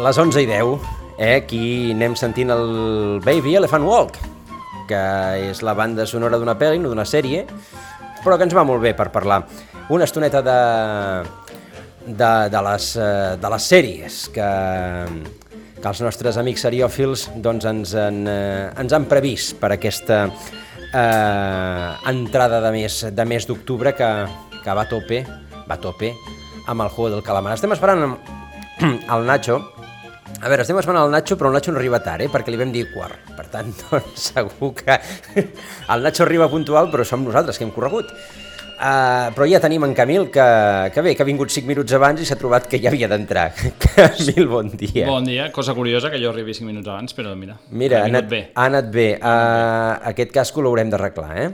Les, les 11 i 10, eh, aquí anem sentint el Baby Elephant Walk, que és la banda sonora d'una pel·li, no d'una sèrie, però que ens va molt bé per parlar una estoneta de, de, de, les, eh, de les sèries que, que els nostres amics seriòfils doncs, ens, en, eh, ens han previst per aquesta eh, entrada de mes de mes d'octubre que, que va a tope, va a tope amb el juego del calamar. Estem esperant el Nacho, a veure, estem esperant el Nacho, però el Nacho no arriba tard, eh? perquè li vam dir quart. Per tant, doncs, segur que el Nacho arriba puntual, però som nosaltres que hem corregut. Uh, però ja tenim en Camil, que, que bé, que ha vingut 5 minuts abans i s'ha trobat que ja havia d'entrar. Camil, bon dia. Bon dia, cosa curiosa que jo arribi 5 minuts abans, però mira, Mira, ha anat, bé. ha anat bé. Uh, aquest casco l'haurem d'arreglar, eh?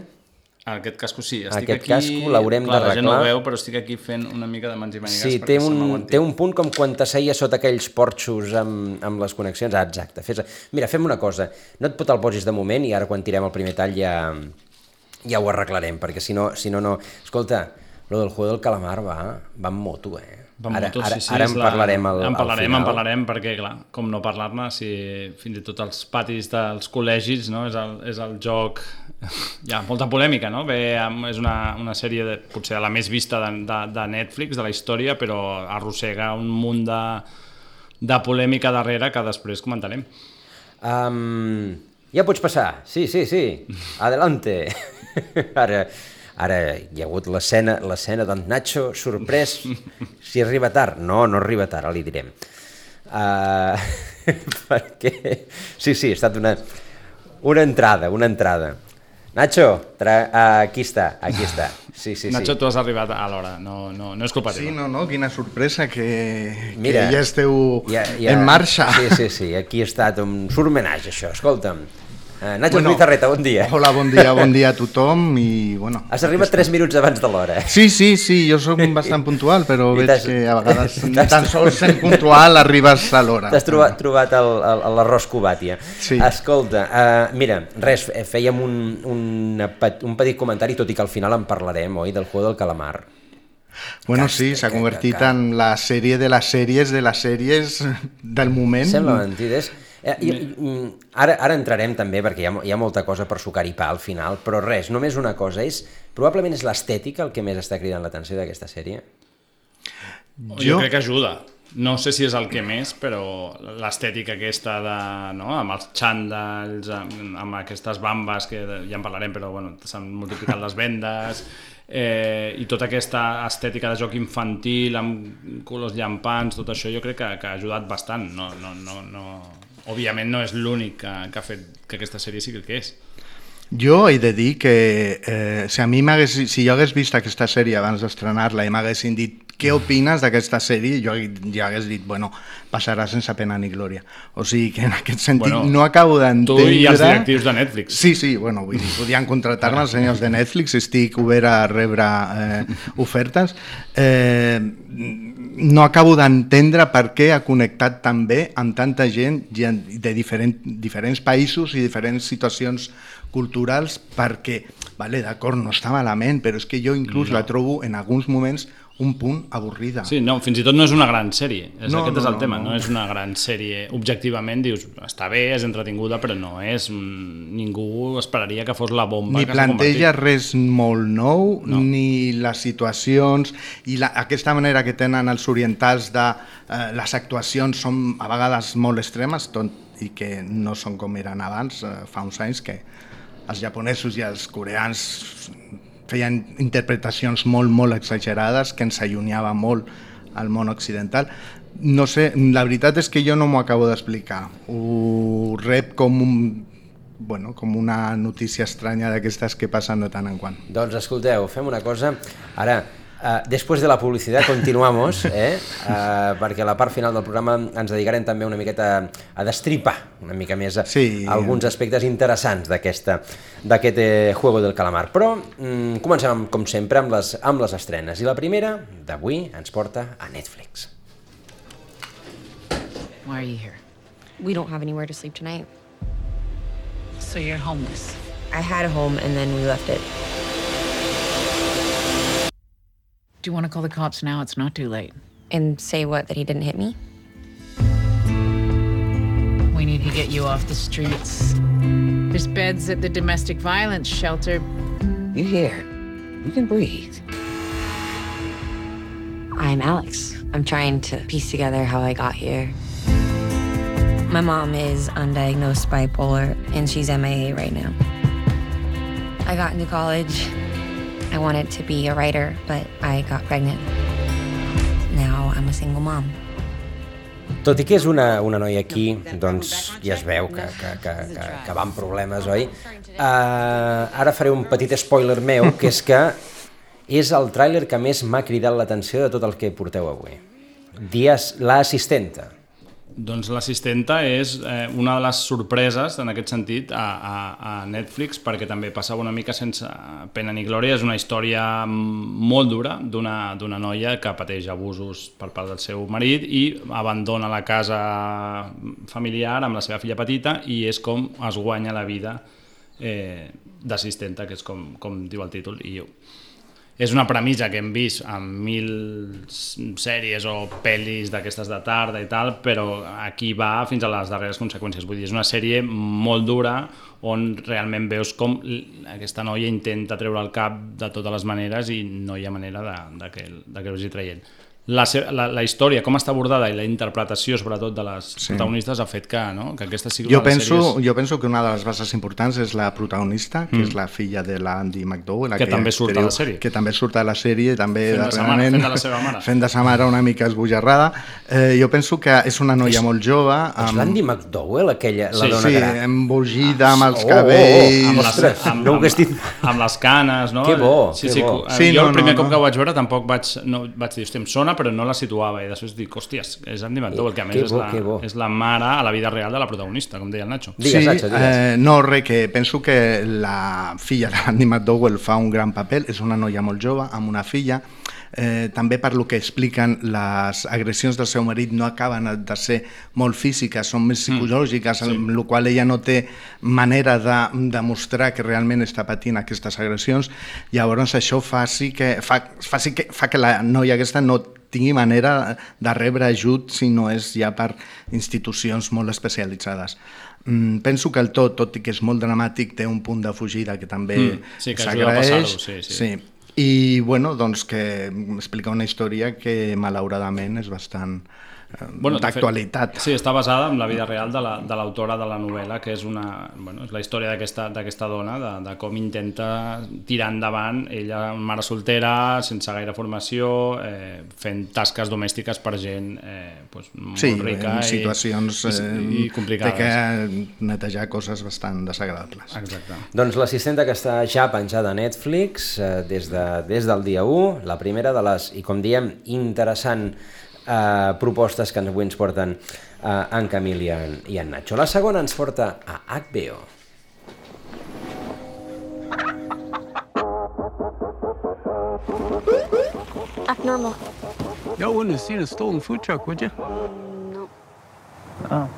En aquest casco sí, estic Aquest aquí... casco l'haurem Clar, La gent no d'arreglar. ho veu, però estic aquí fent una mica de mans i mànigues Sí, té un, té un punt com quan t'asseia sota aquells porxos amb, amb les connexions. Ah, exacte. Fes... Mira, fem una cosa. No et pot el posis de moment i ara quan tirem el primer tall ja, ja ho arreglarem, perquè si no, si no, no... Escolta, lo del juego del calamar va, va amb moto, eh? Va ara, moto, ara, sí, sí, ara en la- parlarem al, en al parlarem, final. en parlarem, perquè, clar, com no parlar-ne, si fins i tot als patis dels col·legis, no?, és el, és el joc... Hi ha molta polèmica, no? Bé, és una, una sèrie, de, potser la més vista de, de, de Netflix, de la història, però arrossega un munt de, de polèmica darrere que després comentarem. Um, ja pots passar. Sí, sí, sí. Adelante. ara, ara hi ha hagut l'escena l'escena d'en Nacho sorprès si arriba tard. No, no arriba tard, ara li direm. Uh, perquè... Sí, sí, ha estat una, una entrada, una entrada. Nacho, tra... uh, aquí està, aquí està. Sí, sí, sí. Nacho, tu has arribat a l'hora, no, no, no és culpa Sí, teva. no, no, quina sorpresa que, Mira, que ja esteu Ja, ja, en marxa. Sí, sí, sí, aquí ha estat un surmenatge, això. Escolta'm, uh, Nacho Bueno, Zubizarreta, bon dia. Hola, bon dia, bon dia a tothom i bueno... Has arribat 3 minuts abans de l'hora. Sí, sí, sí, jo sóc bastant puntual, però I veig que a vegades tan sols sent puntual arribes a l'hora. T'has trobat, trobat l'arròs cubàtia. Sí. Escolta, uh, mira, res, eh, fèiem un, un, un petit comentari, tot i que al final en parlarem, oi, del juego del calamar. Bueno, Casta, sí, s'ha que- convertit que- en la sèrie de les sèries de les sèries del moment. Sembla mentida, és... Eh, i, i, ara, ara entrarem també, perquè hi ha, hi ha molta cosa per sucar i pa al final, però res, només una cosa, és probablement és l'estètica el que més està cridant l'atenció d'aquesta sèrie. Jo... jo crec que ajuda. No sé si és el que més, però l'estètica aquesta de, no? amb els xandalls, amb, amb aquestes bambes, que ja en parlarem, però bueno, s'han multiplicat les vendes, eh, i tota aquesta estètica de joc infantil, amb colors llampants, tot això jo crec que, que ha ajudat bastant. No, no, no, no... Òbviament no és l'únic que, que ha fet que aquesta sèrie sigui el que és. Jo he de dir que eh, si a mi si jo hagués vist aquesta sèrie abans d'estrenar-la i m'haguessin dit què opines d'aquesta sèrie? Jo ja hagués dit, bueno, passarà sense pena ni glòria. O sigui que en aquest sentit bueno, no acabo d'entendre... Tu i els directius de Netflix. Sí, sí, bueno, vull dir, podien contratar-me els senyors de Netflix, estic obert a rebre eh, ofertes. Eh, no acabo d'entendre per què ha connectat tan bé amb tanta gent de diferent, diferents països i diferents situacions culturals perquè, vale, d'acord, no està malament, però és que jo inclús no. la trobo en alguns moments un punt avorrida. Sí, no, fins i tot no és una gran sèrie. És, no, aquest no, és el no, tema, no. no és una gran sèrie. Objectivament dius, està bé, és entretinguda, però no és... Ningú esperaria que fos la bomba ni que planteja res molt nou, no. ni les situacions, i la, aquesta manera que tenen els orientals de eh, les actuacions són a vegades molt extremes, tot, i que no són com eren abans, eh, fa uns anys, que els japonesos i els coreans feien interpretacions molt, molt exagerades que ens allunyava molt al món occidental. No sé, la veritat és que jo no m'ho acabo d'explicar. Ho rep com un bueno, com una notícia estranya d'aquestes que passen de tant en quant. Doncs escolteu, fem una cosa. Ara, Uh, després de la publicitat continuamos, eh? uh, perquè a la part final del programa ens dedicarem també una miqueta a destripar una mica més sí. alguns aspectes interessants d'aquest eh, Juego del Calamar. Però mm, comencem, com sempre, amb les, amb les estrenes. I la primera d'avui ens porta a Netflix. Why are you here? We don't have anywhere to sleep tonight. So you're homeless? I had a home and then we left it. You want to call the cops now? It's not too late. And say what? That he didn't hit me? We need to get you off the streets. There's beds at the domestic violence shelter. You here? You can breathe. I'm Alex. I'm trying to piece together how I got here. My mom is undiagnosed bipolar, and she's MIA right now. I got into college I wanted to be a writer, but I got pregnant. Now I'm a single mom. Tot i que és una, una noia aquí, doncs ja es veu que, que, que, que, que va amb problemes, oi? Uh, ara faré un petit spoiler meu, que és que és el tràiler que més m'ha cridat l'atenció de tot el que porteu avui. Dies, l'assistenta. Doncs l'assistenta és eh, una de les sorpreses, en aquest sentit, a, a, a Netflix, perquè també passava una mica sense pena ni glòria. És una història molt dura d'una noia que pateix abusos per part del seu marit i abandona la casa familiar amb la seva filla petita i és com es guanya la vida eh, d'assistenta, que és com, com diu el títol. I jo, és una premissa que hem vist en mil sèries o pel·lis d'aquestes de tarda i tal, però aquí va fins a les darreres conseqüències. Vull dir, és una sèrie molt dura on realment veus com aquesta noia intenta treure el cap de totes les maneres i no hi ha manera de, de que, de que ho hagi traient la, la, la història, com està abordada i la interpretació, sobretot, de les sí. protagonistes ha fet que, no? que aquesta sigui jo penso, sèries... Jo penso que una de les bases importants és la protagonista, que mm. és la filla de l'Andy McDowell. Que també surt a la sèrie. Que també surt a la sèrie, també fent de, mare, fent de la seva mare. Fent de sa mare una mica esbojarrada. Eh, jo penso que és una noia és, molt jove. Amb... És l'Andy McDowell, aquella, la sí, dona sí, gran? Sí, embogida, amb els oh, cabells... Oh, oh, amb, les, amb, amb, amb, amb les canes, no? Que bo, sí, que sí, bo. Sí, jo no, el primer no, cop no. que ho vaig veure tampoc vaig, no, vaig dir, hòstia, em sona, però no la situava i després dic, hòsties, és Andy McDowell, que a més bo, és, la, és la mare a la vida real de la protagonista, com deia el Nacho. Digues, sí, Nacho, digues. Eh, no, res, que penso que la filla d'Andy McDowell fa un gran paper, és una noia molt jove, amb una filla, eh, també per lo que expliquen les agressions del seu marit no acaben de ser molt físiques, són més mm. psicològiques, mm, sí. amb la qual ella no té manera de demostrar que realment està patint aquestes agressions, llavors això fa, sí que, fa, fa, sí que, fa que la noia aquesta no tingui manera de rebre ajut si no és ja per institucions molt especialitzades. Mm, penso que el tot, tot i que és molt dramàtic, té un punt de fugida que també mm, sí, s'agraeix. Sí, sí. sí. I bueno, doncs que explica una història que malauradament és bastant Bueno, d'actualitat. Sí, està basada en la vida real de la- de l'autora de, la novel·la, que és, una, bueno, és la història d'aquesta d'aquesta dona, de, de com intenta tirar endavant, ella una mare soltera, sense gaire formació, eh, fent tasques domèstiques per gent eh, pues, molt Sí, rica en situacions i, eh, i, i complicades. té que netejar coses bastant desagradables. Exacte. Doncs l'assistenta que està ja penjada a Netflix eh, des, de, des del dia 1, la primera de les, i com diem, interessant eh, propostes que avui ens porten eh, en Camil i en, i en Nacho. La segona ens porta a HBO. Act normal. Y'all wouldn't have seen a stolen food truck, would you? No. Oh.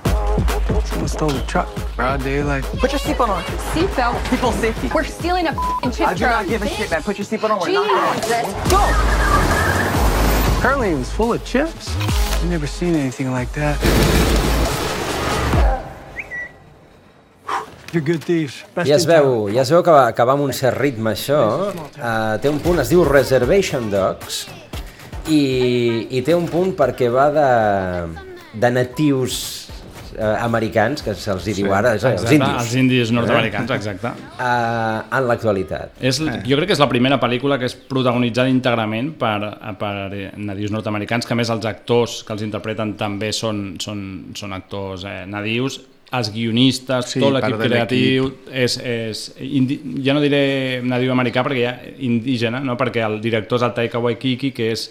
Someone stole the truck. Broad daylight. Put your seatbelt on. Seatbelt. People safety. We're stealing a f***ing chip I do not give a shit, man. Put your seatbelt on. We're not Jesus. going. Let's go. Apparently it was full of chips. I've never seen anything like that. You're good thieves. Best Ja es veu, ja es veu que va, que va amb un cert ritme això. Uh, té un punt, es diu Reservation Dogs, i, i té un punt perquè va de, de natius uh, americans, que se'ls hi diu ara, és, els Exacte, indis, Els indis nord-americans, exacte. uh, en l'actualitat. És, jo crec que és la primera pel·lícula que és protagonitzada íntegrament per, per nadius nord-americans, que a més els actors que els interpreten també són, són, són actors eh, nadius, els guionistes, Sí, tot l'equip creatiu és, és indi, ja no diré nadiu americà perquè ja indígena, no? perquè el director és el Taika Waititi, que és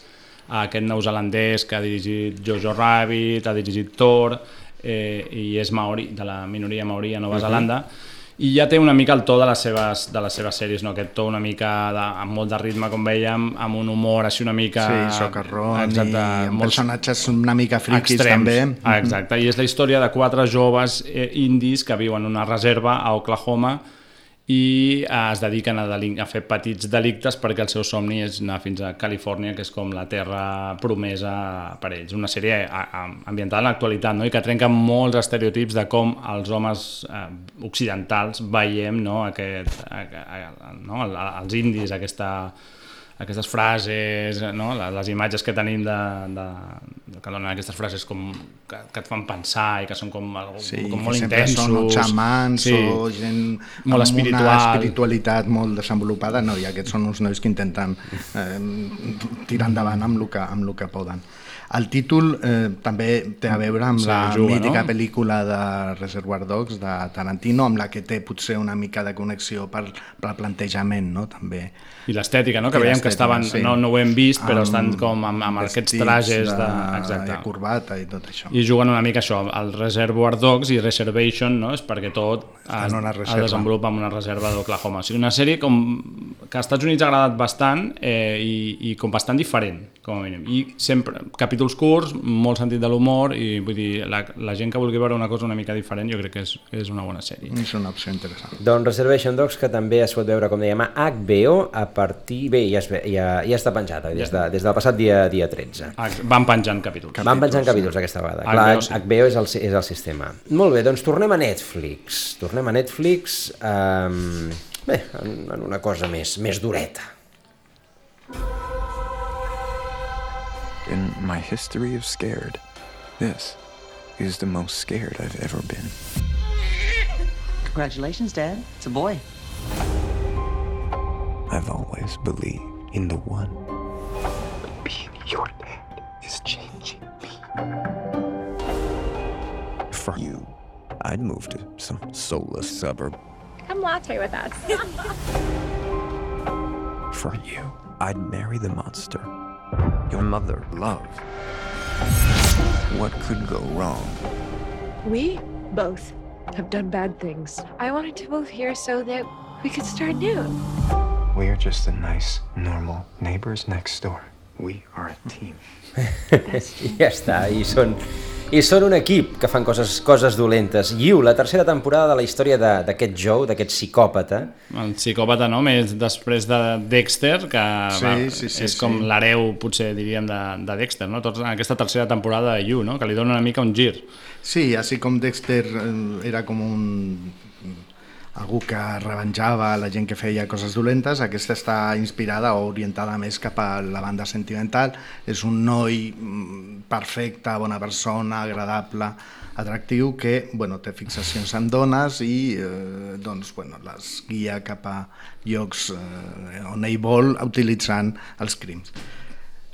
aquest neozelandès que ha dirigit Jojo Rabbit, ha dirigit Thor, eh, i és maori, de la minoria maori a Nova Zelanda, i ja té una mica el to de les seves, de les seves sèries, no? aquest to una mica de, amb molt de ritme, com veiem, amb un humor així una mica... Sí, socarrón Exacte, i amb molts personatges una mica friquis extrems. també. Ah, exacte, i és la història de quatre joves eh, indis que viuen en una reserva a Oklahoma i eh, es dediquen a, a fer petits delictes perquè el seu somni és anar fins a Califòrnia, que és com la terra promesa per ells. Una sèrie a, ambientada en l'actualitat no? i que trenca molts estereotips de com els homes eh, occidentals veiem no? Aquest, a, a, a, no? El- els indis, aquesta aquestes frases, no? les, les imatges que tenim de, de, de que donen aquestes frases com que, que et fan pensar i que són com, algo, Sí, com molt intensos. són xamans sí. o gent Molt amb espiritual. una espiritualitat molt desenvolupada. No, i aquests són uns nois que intenten eh, tirar endavant amb el que, amb el que poden. El títol eh, també té a veure amb la juga, mítica no? pel·lícula de Reservoir Dogs de Tarantino, amb la que té potser una mica de connexió per, per plantejament, no? també. I l'estètica, no? que I veiem que estaven, sí. no, no ho hem vist, però Amb estan com amb, amb aquests trajes de... de, Exacte. de corbata i tot això. I juguen una mica això, el Reservoir Dogs i Reservation, no? és perquè tot es, es desenvolupa en una reserva d'Oklahoma. O sigui, una sèrie com, que als Estats Units ha agradat bastant eh, i, i com bastant diferent, com a mínim. I sempre, capítols curts, molt sentit de l'humor, i vull dir, la, la gent que vulgui veure una cosa una mica diferent, jo crec que és, és una bona sèrie. És una opció interessant. Doncs Reservation Dogs, que també es pot veure, com dèiem, a HBO a partir... Bé, ja, es ve, ja, ja està penjat, des, de, des del passat dia, dia 13. Ah, Van penjant capítols. Van penjant capítols aquesta vegada. HBO, Clar, sí. HBO és el, és el sistema. Molt bé, doncs tornem a Netflix. Tornem a Netflix, um, bé, en, en una cosa més, més dureta. In my history of scared, this is the most scared I've ever been. Congratulations, Dad. It's a boy. I've always believed in the one. But being your dad is changing me. For you, I'd move to some soulless suburb. Come latte with us. For you, I'd marry the monster your mother loved. What could go wrong? we both have done bad things. I wanted to move here so that we could start new. We're just the nice, normal neighbors next door. We are a team. I ja està, i són, i són un equip que fan coses, coses dolentes. You, la tercera temporada de la història d'aquest Joe, d'aquest psicòpata, El psicòpata, no? Més després de Dexter, que Sí, va, sí, sí, és com sí. l'hereu, potser diríem, de, de Dexter, no? Tots en aquesta tercera temporada de You, no? Que li dona una mica un gir. Sí, así como Dexter eh, era como un algú que revenjava la gent que feia coses dolentes, aquesta està inspirada o orientada més cap a la banda sentimental. És un noi mm, perfecte, bona persona, agradable, atractiu, que bueno, té fixacions en dones i eh, doncs, bueno, les guia cap a llocs eh, on ell vol utilitzant els crims.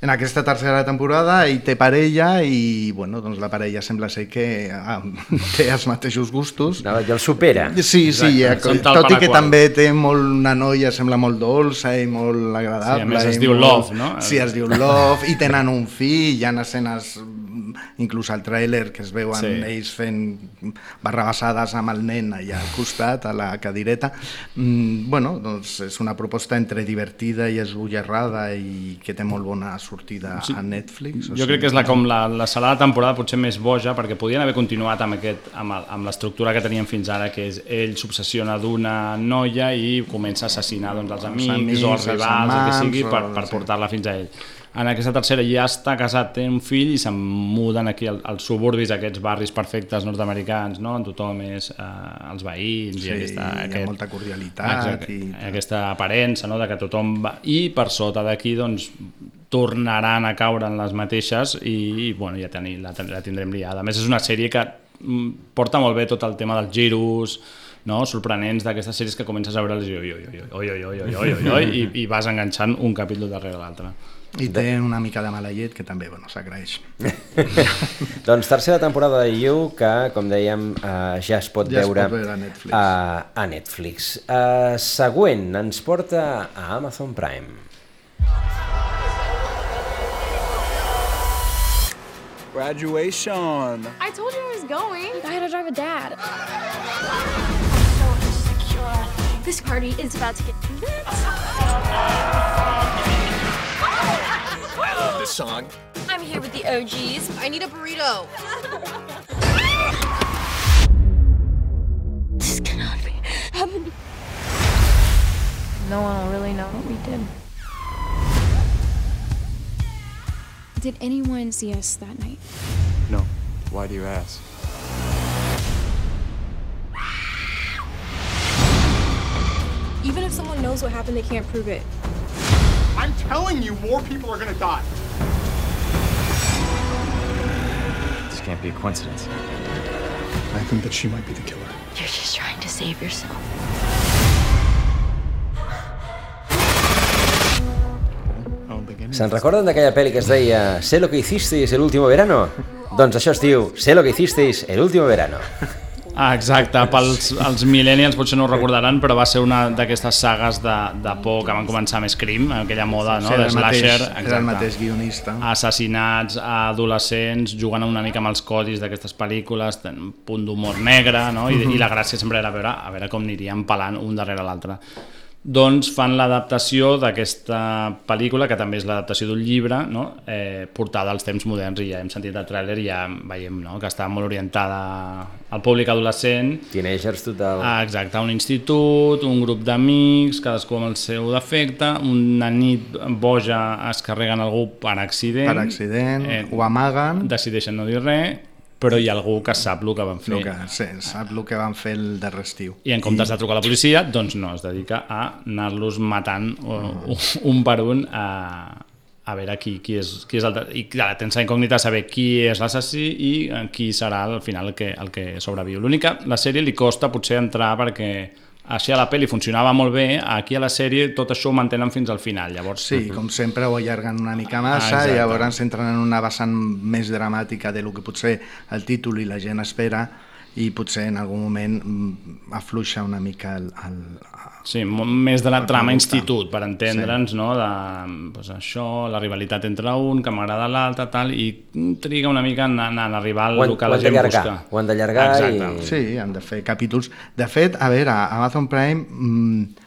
En aquesta tercera temporada ell té parella i bueno, doncs la parella sembla ser que ah, té els mateixos gustos. No, I el supera. Sí, sí, Exacte. ja, tot i que també té molt, una noia, sembla molt dolça i molt agradable. Sí, a més es diu molt, Love, no? Sí, es diu Love, i tenen un fill, hi ha escenes, inclús al tràiler, que es veuen Sí. ells fent barrabassades amb el nen allà al costat, a la cadireta. Mm, bueno, doncs és una proposta entre divertida i esbullerrada i que té molt bona sortida Sí. a Netflix. o Jo crec sigui, que és la, com la, la salada temporada potser més boja perquè podien haver continuat amb, aquest, amb, el- amb l'estructura que teníem fins ara que és ell s'obsessiona d'una noia i comença a assassinar doncs, els amics, amics, o els els rivals, el que amants, sigui, per, per portar-la fins a ell. En aquesta tercera ja està casat, té un fill i se'n muden aquí al- als suburbis, aquests barris perfectes nord-americans, no? on tothom és eh, els veïns Sí, i aquesta, hi ha molta cordialitat Exacte, i- aquesta aparença no? de que tothom va... I per sota d'aquí doncs, tornaran a caure en les mateixes i, i bueno, ja teni, la, la tindrem liada. A més, és una sèrie que mm, porta molt bé tot el tema dels giros, no? sorprenents d'aquestes sèries que comences a veure i, oi, oi, oi, oi, oi, oi, oi, oi, oi, i, i vas enganxant un capítol darrere l'altre. I té una mica de mala llet que també bueno, s'agraeix. doncs tercera temporada de You, que, com dèiem, eh, ja es pot Ja es veure, pot veure a Netflix. A, a Netflix. Eh, següent, ens porta a Amazon Prime. Graduation. I told you I was going. I had to drive a dad. This party is about to get nuts. This song. I'm here with the OGs. I need a burrito. this cannot be happening. No one will really know what we did. Did anyone see us that night? No. Why do you ask? Even if someone knows what happened, they can't prove it. I'm telling you, more people are gonna die. Be a coincidence. I think that she might be the killer. You're just trying to save yourself. Se'n recorden d'aquella pel·li que es deia Sé lo que hicisteis el último verano? Doncs això es diu Sé lo que hicisteis el último verano. Ah, exacte, pels els millennials potser no ho recordaran, però va ser una d'aquestes sagues de, de por que van començar amb Scream, aquella moda no, Sí, de el mateix- slasher. era el mateix guionista. Assassinats a adolescents, jugant una mica amb els codis d'aquestes pel·lícules, un punt d'humor negre, no? I, Mhm. i la gràcia sempre era veure, a veure com anirien pelant un darrere l'altre doncs fan l'adaptació d'aquesta pel·lícula, que també és l'adaptació d'un llibre, no? eh, portada als temps moderns, i ja hem sentit el tràiler i ja veiem no? que està molt orientada al públic adolescent. Teenagers total. Ah, exacte, un institut, un grup d'amics, cadascú amb el seu defecte, una nit boja es carreguen algú per accident. Per accident, ho amaguen. Decideixen no dir res, però hi ha algú que sap el que van fer. El que, sí, sap el que van fer el darrer estiu. I en comptes de trucar a la policia, doncs no, es dedica a anar-los matant uh, un per un a, a veure qui, qui, és, qui és el... I clar, tens la incògnita de saber qui és l'assassí i eh, qui serà al final el que, el que sobreviu. L'única, la sèrie li costa potser entrar perquè així a la pel·li funcionava molt bé, aquí a la sèrie tot això ho mantenen fins al final, llavors... Sí, com sempre ho allarguen una mica Ah, massa exacte. i llavors entren en una vessant més dramàtica de lo que potser el títol i la gent espera i potser en algun moment mm, afluixa una mica el, el, Sí, mo- més de la El trama producte. institut, per entendre'ns, no? De, pues això, la rivalitat entre un, que m'agrada l'altre, tal, i triga una mica en, en, en arribar al que la gent d'allargar, busca. ho han d'allargar i- Sí, han de fer capítols. De fet, a veure, Amazon Prime mm,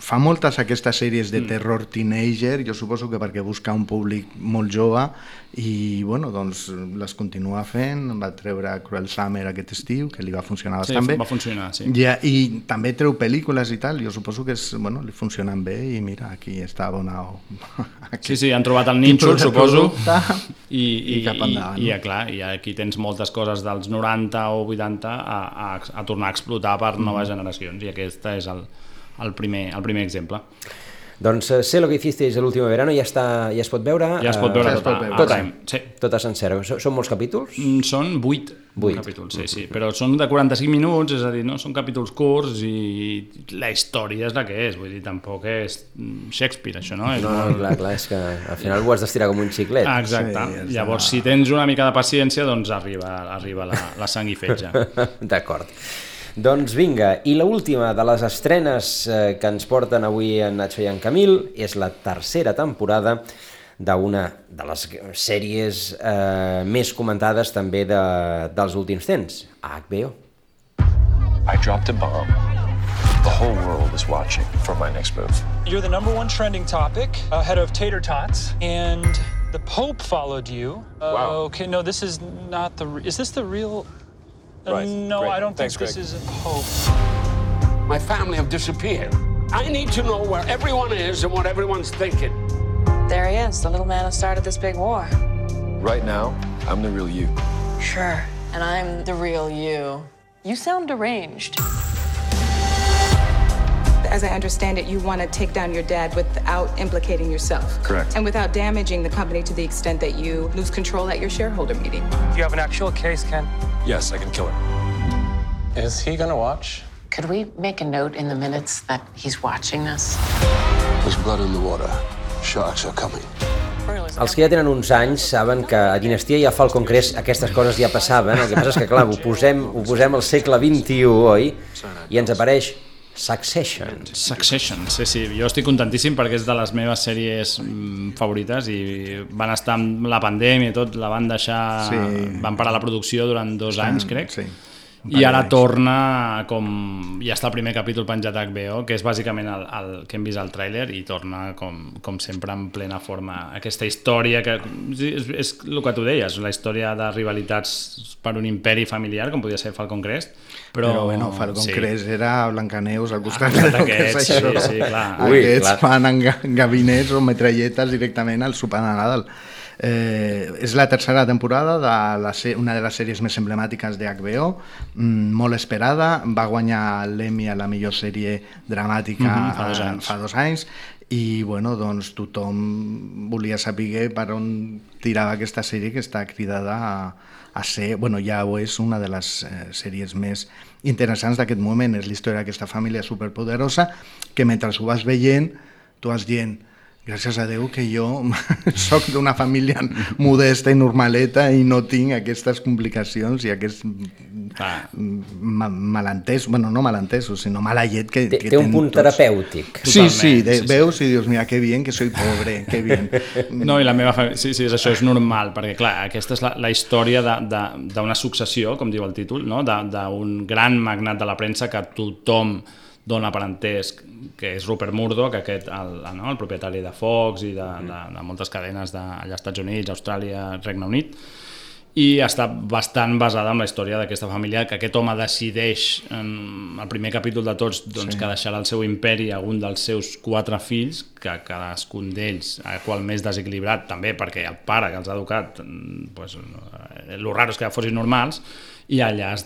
fa moltes aquestes sèries de terror teenager, jo suposo que perquè busca un públic molt jove i bueno, doncs les continua fent, va treure Cruel Summer aquest estiu, que li va funcionar Sí, bastant bé. va funcionar, sí. Ja, I també treu pel·lícules i tal, jo suposo que és, bueno, li funcionen bé i mira, aquí està abonat. Sí, sí, han trobat el nínxol, suposo, producte i, i, i cap endavant, i, i, no? clar, i aquí tens moltes coses dels 90 o 80 a, a, a tornar a explotar per Mm. noves generacions, i aquest és el, el, primer, el primer exemple. Doncs eh, sé lo que hicisteis el último verano, ja, està, ja es pot veure? Ja es pot veure eh, tota, a tota, Prime, sí. tota sencera. Són, molts capítols? Mm, Són 8, Vuit. capítols, sí, sí, però són de 45 minuts, és a dir, no són capítols curts i la història és la que és, vull dir, tampoc és mm, Shakespeare, això, no? És No, molt- clar, clar, és que al final ho has d'estirar com un xiclet. Ah, exacte. Sí, Llavors, si tens una mica de paciència, doncs arriba, arriba la, la sang i fetge. D'acord. Doncs vinga, i la última de les estrenes eh, que ens porten avui en Nacho i en Camil és la tercera temporada d'una de les sèries eh, més comentades també de, dels últims temps, a HBO. I dropped a bomb. The whole world is watching for my next move. You're the number one trending topic ahead of tater tots, and the Pope followed you. Uh, Wow. Okay, no, this is not the. Is this the real? Uh, Right, No, great. I don't Thanks, think this Greg. is a Pope. My family have disappeared. I need to know where everyone is and what everyone's thinking. There he is, the little man who started this big war. Right now, I'm the real you. Sure. And I'm the real you. You sound deranged. As I understand it, you want to take down your dad without implicating yourself. Correct. And without damaging the company to the extent that you lose control at your shareholder meeting. Do you have an actual case, Ken? Yes, I can kill her. Is he gonna watch? Could we make a note in the minutes that he's watching this? There's blood in the water. Sharks are coming. Els que ja tenen uns anys saben que a Dinastia i a Falcon Crest aquestes coses ja passaven, el que passa és que clar, ho posem, ho posem al segle XXI, oi? I ens apareix Succession. Succession, sí, sí, jo estic contentíssim perquè és de les meves sèries mm, favorites i van estar amb la pandèmia i tot, la van deixar, Sí. van parar la producció durant dos anys, crec. sí. I ara torna com... Ja està el primer capítol penjat a HBO, que és bàsicament el, el que hem vist al tràiler, i torna, com, com sempre, en plena forma. Aquesta història que... És, és el que tu deies, la història de rivalitats per un imperi familiar, com podia ser Falcon Crest, però... Però, bueno, Falcon sí. Crest era Blancaneus al costat Ah, del que és d'aquests, això. sí, sí, clar. Ui, Aquests clar. fan en ga- gabinets o metralletes directament al sopar de Nadal. Eh, és la tercera temporada de la, una de les sèries més emblemàtiques de HBO, mm, molt esperada, va guanyar l'Emmy a la millor sèrie dramàtica Mhm, fa dos anys. fa dos anys. I bueno, doncs tothom volia saber per on tirava aquesta sèrie que està cridada a, a ser, bueno, ja ho és una de les eh, sèries més interessants d'aquest moment, és la història d'aquesta família superpoderosa que mentre ho vas veient tu vas dient gràcies a Déu que jo sóc d'una família modesta i normaleta i no tinc aquestes complicacions i aquests ma malentesos, bueno, no malentesos, sinó mala llet que, Té, que té un punt tots. terapèutic. Sí, sí, de, sí, sí. veus i dius, mira, que bien, que soy pobre, que bien. No, i la meva família... Sí, sí, és això és normal, perquè, clar, aquesta és la, la història de- de- d'una successió, com diu el títol, no? de- d'un gran magnat de la premsa que tothom dona per entès que és Rupert Murdoch, aquest, el, no? el propietari de Fox i de, de, de moltes cadenes de, allà als Estats Units, Austràlia, Regne Unit, i està bastant basada en la història d'aquesta família que aquest home decideix en el primer capítol de tots doncs, Sí. que deixarà el seu imperi a un dels seus quatre fills que cadascun d'ells a qual més desequilibrat també perquè el pare que els ha educat mm, pues, eh, el raro és que fossin normals i allà es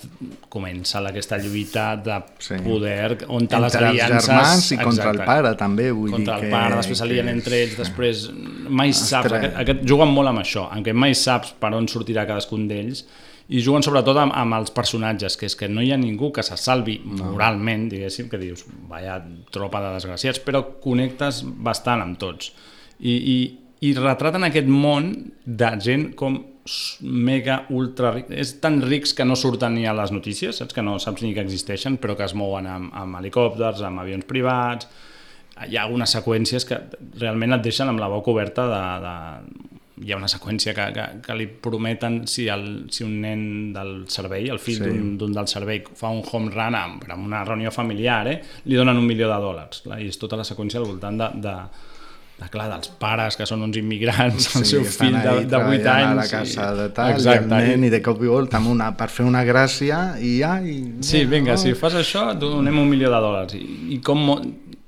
comença aquesta lluita de Sí. poder on te les Entre els aliances germans i contra el Exacte. pare, també, vull contra dir el que- pare, després s'alien que- entre ells després mai saps, Ostres. aquest, aquest, juguen molt amb això en què mai saps per on sortirà cadascun d'ells i juguen sobretot amb, amb els personatges que és que no hi ha ningú que se salvi moralment, diguéssim, que dius vaya tropa de desgraciats, però connectes bastant amb tots i, i, i retraten aquest món de gent com mega ultra ric. És tan rics que no surten ni a les notícies, saps? Que no saps ni que existeixen, però que es mouen amb, amb helicòpters, amb avions privats... Hi ha algunes seqüències que realment et deixen amb la boca oberta de, de hi ha una seqüència que, que, que li prometen si, el, si un nen del servei, el fill Sí. d'un del servei, fa un home run amb, amb una reunió familiar, eh, li donen un milió de dòlars. I és tota la seqüència al voltant de, de, de, clar, dels pares que són uns immigrants, el seu fill de, de 8 treballant anys. a la casa de tal, Exacte, i nen, i de cop i volta amb una, per fer una gràcia, i ja... I, Sí, vinga, oh. si fas això, donem un milió de dòlars. I, i com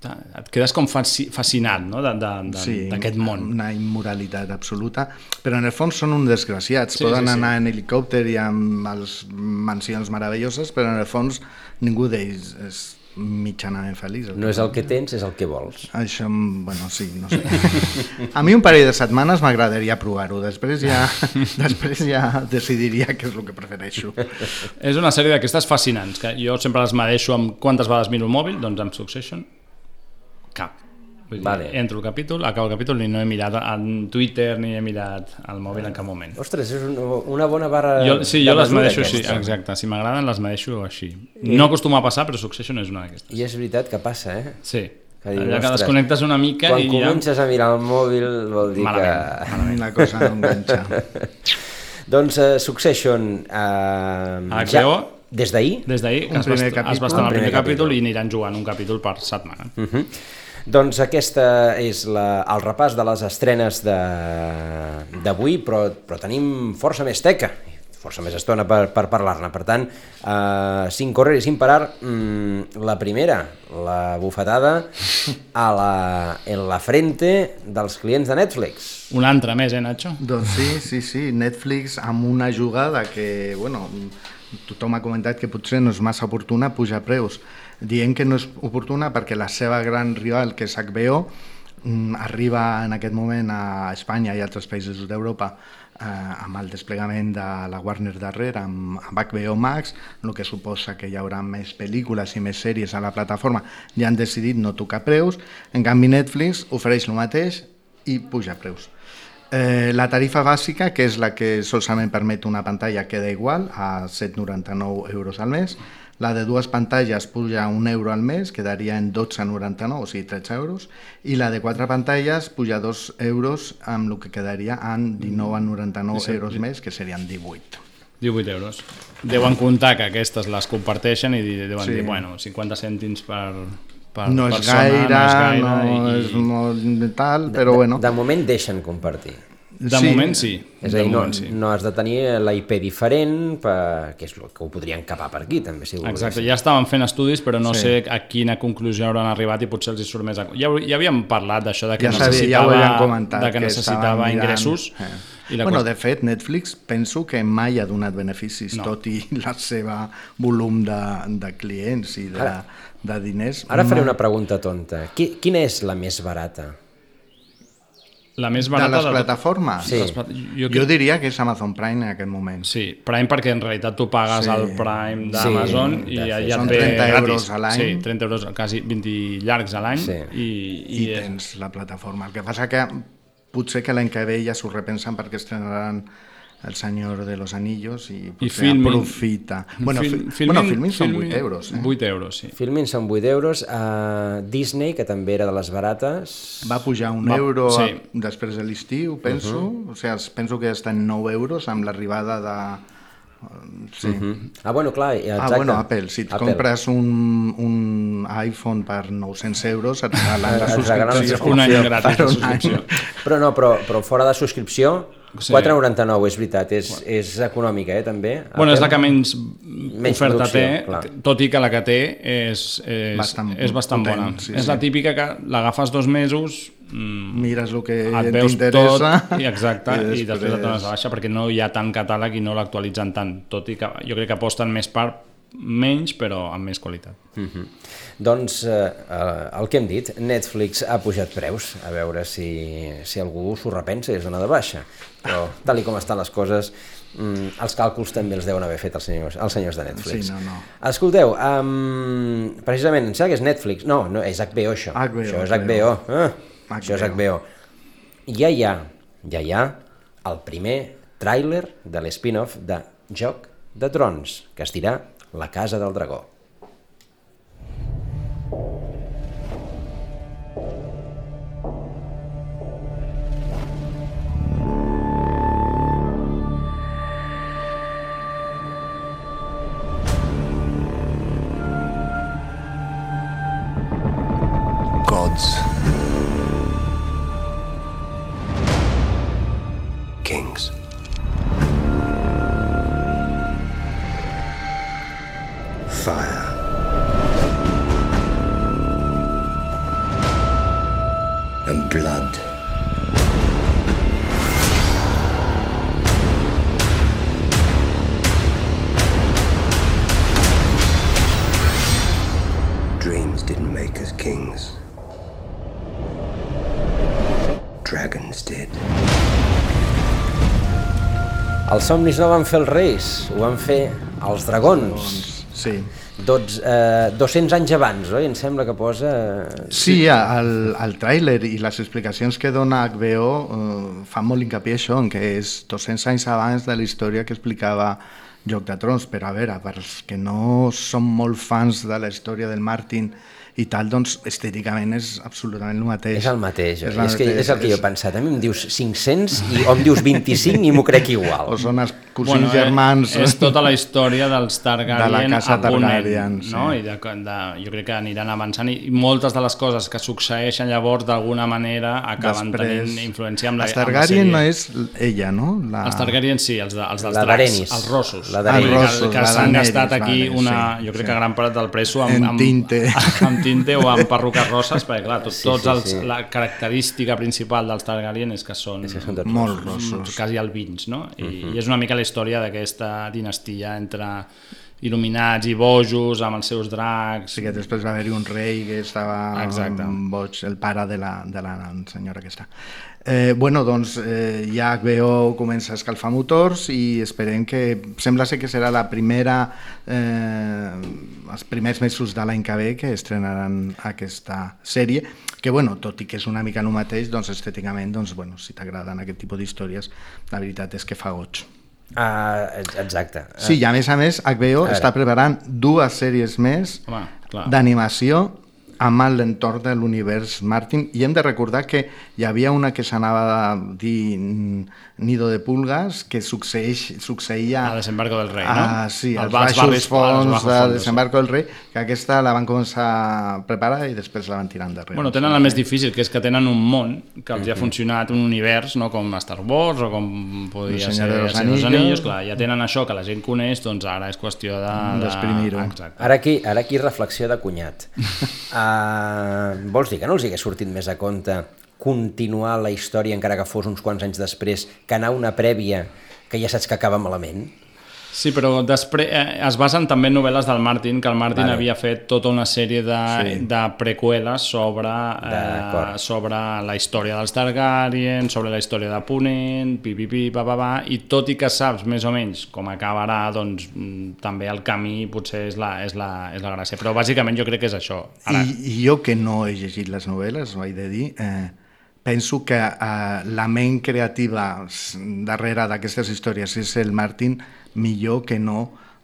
et quedes com fasci- fascinat no? d'aquest Sí, món. una immoralitat absoluta, però en el fons són uns desgraciats. Sí, Poden sí, sí. anar en helicòpter i amb les mansions meravelloses, però en el fons ningú d'ells és mitjanament feliç. No és el que tens, és el que vols. Això, bueno, sí, no sé. A mi un parell de setmanes m'agradaria provar-ho, després ja, després ja decidiria què és el que prefereixo. És una sèrie d'aquestes fascinants, que jo sempre les medeixo amb quantes vegades miro el mòbil, doncs amb Succession, cap. Vull dir, Vale. Entro el capítol, acabo el capítol i no he mirat en Twitter ni he mirat el mòbil en cap moment. Ostres, és una, una bona barra Jo, sí, de jo les mesura, medeixo així, exacte. Si m'agraden, les medeixo així. I- No acostuma a passar, però Succession és una d'aquestes. I és veritat que passa, eh? Sí. Que dius, Allà que desconnectes una mica quan i ja... comences a mirar el mòbil vol dir Malament, que... malament. La cosa no enganxa. doncs uh, Succession... Uh, HBO, des d'ahir? Des d'ahir, que Un es va, es estar Un el primer primer capítol capítol. i aniran jugant un capítol per setmana. Uh -huh. Doncs aquesta és la, el repàs de les estrenes de- d'avui, però, però tenim força més teca, força més estona per, per parlar-ne. Per tant, uh, sin correr i sin parar, mm, la primera, la bufetada a la, en la frente dels clients de Netflix. Un altre més, eh, Nacho? Doncs sí, sí, sí, Netflix amb una jugada que, bueno, tothom ha comentat que potser no és massa oportuna pujar preus, dient que no és oportuna perquè la seva gran rival, que és HBO, mm, arriba en aquest moment a Espanya i altres països d'Europa eh, amb el desplegament de la Warner darrere, amb, amb HBO Max, el que suposa que hi haurà més pel·lícules i més sèries a la plataforma, ja han decidit no tocar preus, en canvi Netflix ofereix el mateix i puja preus. Eh, la tarifa bàsica, que és la que solament permet una pantalla, queda igual, a 7,99 euros al mes. La de dues pantalles puja un euro al mes, quedaria en 12,99, o sigui 13 euros. I la de quatre pantalles puja 2 euros, amb el que quedaria en 19,99 Sí, sí. euros més, que serien 18. 18 euros. Deuen comptar que aquestes les comparteixen i deuen Sí. dir, bueno, 50 cèntims per, per No és, persona, gaire, no és gaire, no i, és molt tal, però bueno. De moment deixen compartir. De moment sí. És a dir, no, sí. no has de tenir la IP diferent, per, que és el que ho podrien capar per aquí, també, si Exacte, volguessin. ja estaven fent estudis, però no Sí. sé a quina conclusió hauran arribat i potser els hi surt més... A... Ja, ja havíem parlat d'això, de que ja, ja ho necessitava, havien comentat, de que, necessitava estaven mirant, ingressos. Eh. I la bueno, qüestió- de fet, Netflix penso que mai ha donat beneficis, No. tot i la seva volum de, de clients i de, Ara- de diners. Ara faré una pregunta tonta. Qui, quina és la més barata? La més de barata les plataformes? Sí. Les Jo, jo diria que és Amazon Prime en aquest moment. Sí, Prime perquè en realitat tu pagues Sí. el Prime d'Amazon Sí, i de ja, et ve 30 gratis. euros a l'any. Sí, 30 euros, quasi 20 llargs a l'any. Sí. I, I, i, tens la plataforma. El que passa que potser que l'any que ve ja s'ho repensen perquè estrenaran El Senyor de los Anillos i i Filmin. aprofita. Bueno, Fil- fi, bueno, Filmin són 8 euros. Eh? 8 euros, sí. Filmin són 8 euros. Uh, Disney, que també era de les barates... Va pujar un Va- euro sí. a, després de l'estiu, penso. Uh -huh. O sigui, penso que està en 9 euros amb l'arribada de... Sí. Uh -huh. Ah, bueno, clar, exacte. Ah, bueno, Apple, si et Apple. compres un, un iPhone per 900 euros et regalen la subscripció. Un any gratis Per de subscripció. Però no, però, però fora de subscripció, Sí. 4,99, és veritat, és, és econòmica, eh, també. Bueno, és la que menys, Menys oferta té, clar. tot i que la que té és, és, Bastant és bastant potent, bona. sí, és sí. la típica que l'agafes dos mesos, mm, Mires el que et veus tot, t'interessa i exacte, i, i després després- et dones de baixa perquè no hi ha tant catàleg i no l'actualitzen tant, tot i que jo crec que aposten més per menys però amb més qualitat. Uh -huh. Doncs eh, eh, el que hem dit, Netflix ha pujat preus, a veure si, si algú s'ho repensa i es dona de baixa. Però tal com estan les coses, mm, els càlculs també els deuen haver fet els senyors, els senyors de Netflix. Sí, no, no. Escolteu, um, precisament, em sembla que és Netflix. No, no, és HBO això. HBO, això és HBO. Ah, Això és HBO. Ja hi ha, ja hi ha el primer tràiler de l'spin-off de Joc de Trons, que es dirà La Casa del Dragó. Els somnis no van fer els reis, ho van fer els dragons. Sí. Dots, eh, 200 anys abans, oi? Em sembla que posa... eh, Sí, el, el tràiler i les explicacions que dona HBO eh, fan molt hincapié això, en que és 200 anys abans de la història que explicava Joc de Trons, però a veure, per als que no som molt fans de la història del Martin i tal, doncs estèticament és absolutament el mateix. És el mateix, oi? el És, que, mateix, és el que jo he pensat. A mi em dius 500 i, o em dius 25 i m'ho crec igual. O són els cosins germans. És, és tota la història dels Targaryen De la casa Targaryen, sí. no? I de, de, jo crec que aniran avançant i moltes de les coses que succeeixen llavors d'alguna manera acaben Després, tenint influència amb la, els amb la Targaryen sèrie. no és ella, no? La... Els Targaryen sí, els, de, els dels La dracs, d'Arenis. els rossos. La que, d'Arenis. que, Rossos, que la s'han gastat aquí vale, una, sí, jo crec sí. que gran part del presso amb, amb, tinte. amb tinte o amb perruques rosses, perquè clar, tot, Sí, tots sí, els, sí. la característica principal dels Targaryen és que són, És que són Molt rossos. quasi albins, no? I, Mhm. I és una mica la història d'aquesta dinastia entre il·luminats i bojos amb els seus dracs. Sí que després va haver-hi un rei que estava Exacte. boig, el pare de la, de la senyora aquesta. Eh, bueno, doncs eh, ja HBO comença a escalfar motors i esperem que... Sembla ser que serà la primera... Eh, els primers mesos de l'any que ve que estrenaran aquesta sèrie que, bueno, tot i que és una mica el mateix, doncs estèticament, doncs, bueno, si t'agraden aquest tipus d'històries, la veritat és que fa goig. Ah, exacte. Sí, i a més a més, HBO A està preparant dues sèries més d'animació amb l'entorn de l'univers Martin. I hem de recordar que hi havia una que s'anava a dir mm, Nido de Pulgas que succeeix, succeïa A Desembarco del Rei, no? ah, sí, El als baixos als fons bajos de. Desembarco del Rei que aquesta la van començar a preparar i després la van tirar endarrere Bueno, tenen el més difícil, que és que tenen un món que els hi ha funcionat, un univers, no com Star Wars o com podria El ser de dels Anillos. Anillos, clar, ja tenen això que la gent coneix, doncs ara és qüestió de... de- D'exprimir-ho. Exacte. Ara aquí, ara aquí reflexió de cunyat. Uh, vols dir que no els hi hagués sortit més a compte continuar la història, encara que fos uns quants anys després, que anar una prèvia que ja saps que acaba malament? Sí, però després eh, es basen també en novel·les del Martin, que el Martin Vale. havia fet tota una sèrie de, Sí. de preqüeles sobre, eh, sobre la història dels Targaryen, sobre la història de Ponent, pi, pi, pi, pa, pa, pa, i tot i que saps més o menys com acabarà, doncs mm, també el camí potser és la, és la, és la gràcia. Però bàsicament jo crec que és això. Ara, I, I jo que no he llegit les novel·les, ho he de dir, eh, penso que eh, la ment creativa darrere d'aquestes històries és el Martin millor que no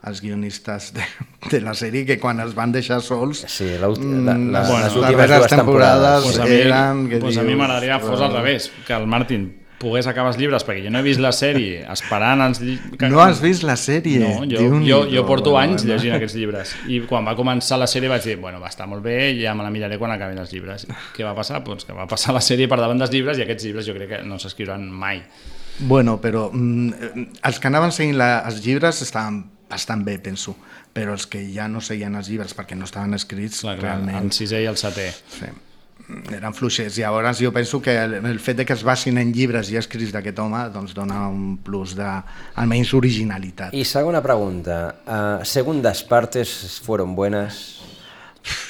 els guionistes de, de la sèrie que quan els van deixar sols Sí, la, la, mm, la, les les últimes dues temporades. pues a eren... mi, pues a mi m'agradaria fos al revés, que el Martin pogués acabar els llibres, perquè jo no he vist la sèrie esperant els llibres... No has vist la sèrie? No, jo, jo, jo porto bueno, anys bueno. llegint aquests llibres i quan va començar la sèrie vaig dir, bueno, va estar molt bé, ja me la miraré quan acabin els llibres. Què va passar? Doncs que va passar la sèrie per davant dels llibres i aquests llibres jo crec que no s'escriuran mai. Bueno, però mm, els que anaven seguint la, els llibres estaven bastant bé, penso, però els que ja no seguien els llibres perquè no estaven escrits, Clar, clar, realment... el sisè i el setè. Sí. Eren fluixers. Llavors jo penso que el, el fet de que es basin en llibres ja escrits d'aquest home doncs dona un plus de, almenys, originalitat. Y segunda pregunta, uh, segundas partes fueron buenas?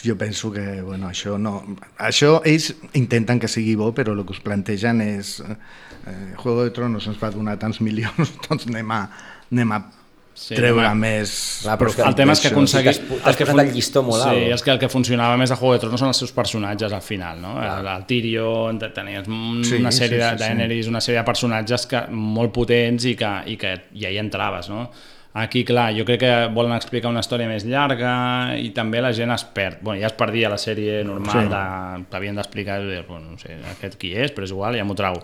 Jo penso que, bueno, això no... Això ells intenten que sigui bo, però el que us plantegen és eh, Juego de Tronos ens va donar tants milions, doncs anem a, anem a Sí, treure a- més... Clar, però que el tema és que aconseguir... sí que has- has posat el llistó molt sí, és que el que funcionava més a Juego de Tronos són els seus personatges al final, no? El, el Tyrion, te- tenies un- Sí, una sí, sèrie sí, de sí. Daenerys, una sèrie de personatges que, molt potents i que, i que ja hi entraves, no? Aquí, clar, jo crec que volen explicar una història més llarga i també la gent es perd. Bueno, ja es perdia la sèrie normal, Sí. de, t'havien d'explicar, i dius, bueno, no sé, aquest qui és, però és igual, ja m'ho trau.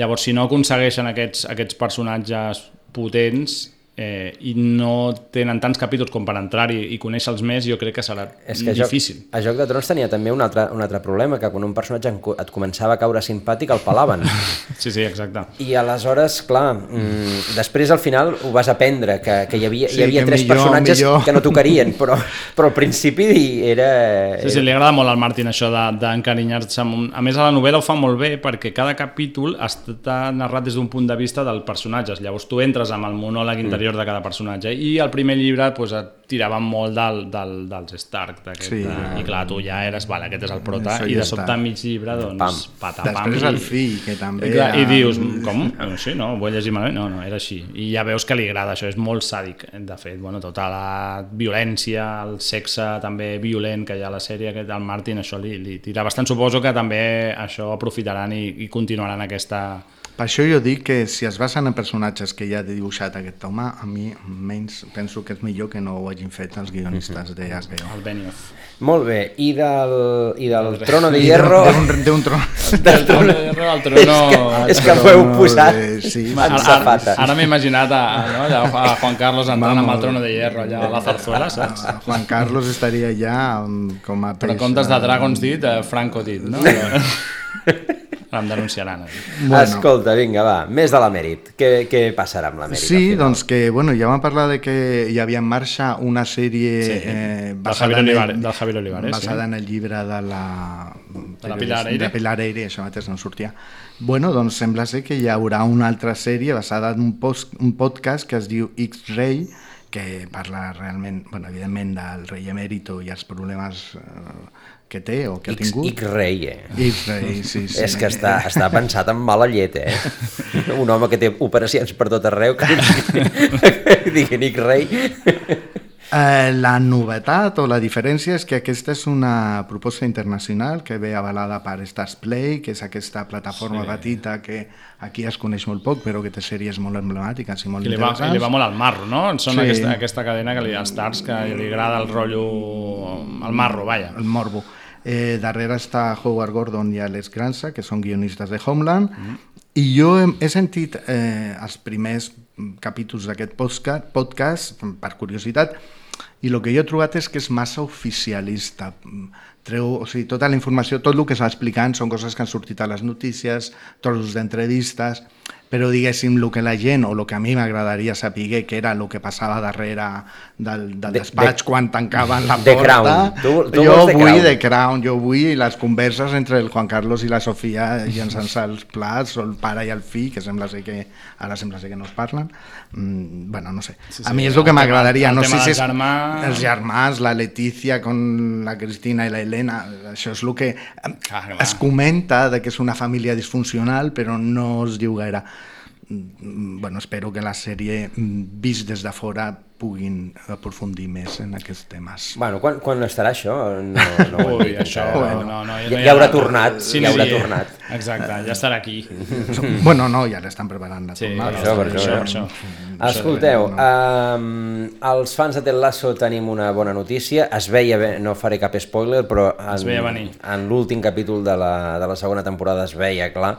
Llavors, si no aconsegueixen aquests, aquests personatges potents, eh, i no tenen tants capítols com per entrar-hi i conèixer-los més, jo crec que serà És que difícil. Joc, a Joc de Trons tenia també un altre, un altre problema, que quan un personatge et començava a caure simpàtic el pelaven. Sí, sí, exacte. I aleshores, clar, mm, després al final ho vas aprendre, que, que hi havia, Sí, hi havia que tres millor- personatges millor. que no tocarien, però, però al principi era... Sí, sí, li agrada molt al Martin això de- d'encarinyar-se amb un... A més, a la novel·la ho fa molt bé perquè cada capítol està narrat des d'un punt de vista del personatge. Llavors tu entres amb el monòleg interior de cada personatge i al primer llibre pues, et tiraven molt del, del, dels Stark. Sí. eh, I clar, tu ja eres, vale, aquest és el prota, i de sobte mig llibre, doncs, Pam. patapam. Després i- el fill, que també I, clar, i ha- dius, com? No, sí, no, ho vull llegir malament? No, no, era així. I ja veus que li agrada això, és molt sàdic, de fet. Bueno, tota la violència, el sexe també violent que hi ha a la sèrie, aquest, el Martin, això li, li tira bastant. Suposo que també això aprofitaran i, i continuaran aquesta... Per això jo dic que si es basen en personatges que ja ha dibuixat aquest home, a mi menys penso que és millor que no ho hagin fet els guionistes de HBO. El Benioff. Molt bé, i del, i del Trono de Hierro... d'un- d'un trono. Del trono, El trono... És que, és que m'ho heu posat Eh, sí, Ara, en ara, safata. ara m'he imaginat a, a, no, allà, a Juan Carlos entrant amb el trono de hierro allà a la zarzuela, saps? Juan Carlos estaria ja com a Però en peix, comptes de eh, Dragons dit, eh, Franco dit, no? Em denunciaran. eh? Bueno. Escolta, vinga, va, més de l'emèrit. Què, què passarà amb l'emèrit? Sí, doncs que, bueno, ja vam parlar de que hi havia en marxa una sèrie Sí, eh, del basada, Javier en Olivares- el, del Javier Olivares, basada sí. en el llibre de la... De la Pilar Eire. De Pilar Eire, això mateix no sortia. Bueno, doncs sembla ser que hi haurà una altra sèrie basada en un, post, un podcast que es diu X-Ray, que parla realment, bueno, evidentment, del rei emèrito i els problemes eh, que té o que ha tingut. X-Ray, eh? X-Ray, sí, sí. És que està, està pensat amb mala llet, eh? Un home que té operacions per tot arreu, que, que diguin X-Ray. Eh, la novetat o la diferència és que aquesta és una proposta internacional que ve avalada per Stars Play, que és aquesta plataforma Sí. petita que aquí es coneix molt poc, però que té sèries molt emblemàtiques i molt I li, va, i li va molt al marro, no? Són Sí. aquesta, aquesta cadena que li, Stars que li agrada el rotllo al marro, vaja. El morbo. Eh, darrere està Howard Gordon i Alex Granza, que són guionistes de Homeland, Mm-hmm. i jo he, he sentit eh, els primers capítols d'aquest podcast, podcast, per curiositat, i el que jo he trobat és que és massa oficialista. Treu, o sigui, tota la informació, tot el que s'ha explicant són coses que han sortit a les notícies, trossos d'entrevistes, però diguéssim, el que la gent, o el que a mi m'agradaria saber, que era el que passava darrere del, del De- despatx de- quan tancaven la porta, Crown. Tu- tu jo vull Crown. The Crown, jo vull les converses entre el Juan Carlos i la Sofia llançant-se els plats, o el pare i el fill, que sembla ser que ara sembla ser que no es parlen. Mm, bueno, no sé. Sí, sí, a mi és el que m'agradaria. el No sé si és germà- els germans, la Letícia con la Cristina i la Helena, això és el que clar. es comenta de que és una família disfuncional, però no es diu gaire. Mm, Bueno, espero que la sèrie, mm, vist des de fora, puguin aprofundir més en aquests temes. Bueno, quan, quan estarà això? No, no Ui, això, encara, no, no, ja, ja ha haurà tornat, Sí, ja haurà sí, tornat. Exacte, ja estarà aquí. Bueno, no, ja l'estan preparant la Sí, tornada. Per això, per això. això, eh? per això. Escolteu, um, els fans de Ted Lasso tenim una bona notícia. Es veia, bé, no faré cap spoiler, però en, Es veia venir. en l'últim capítol de la, de la segona temporada es veia clar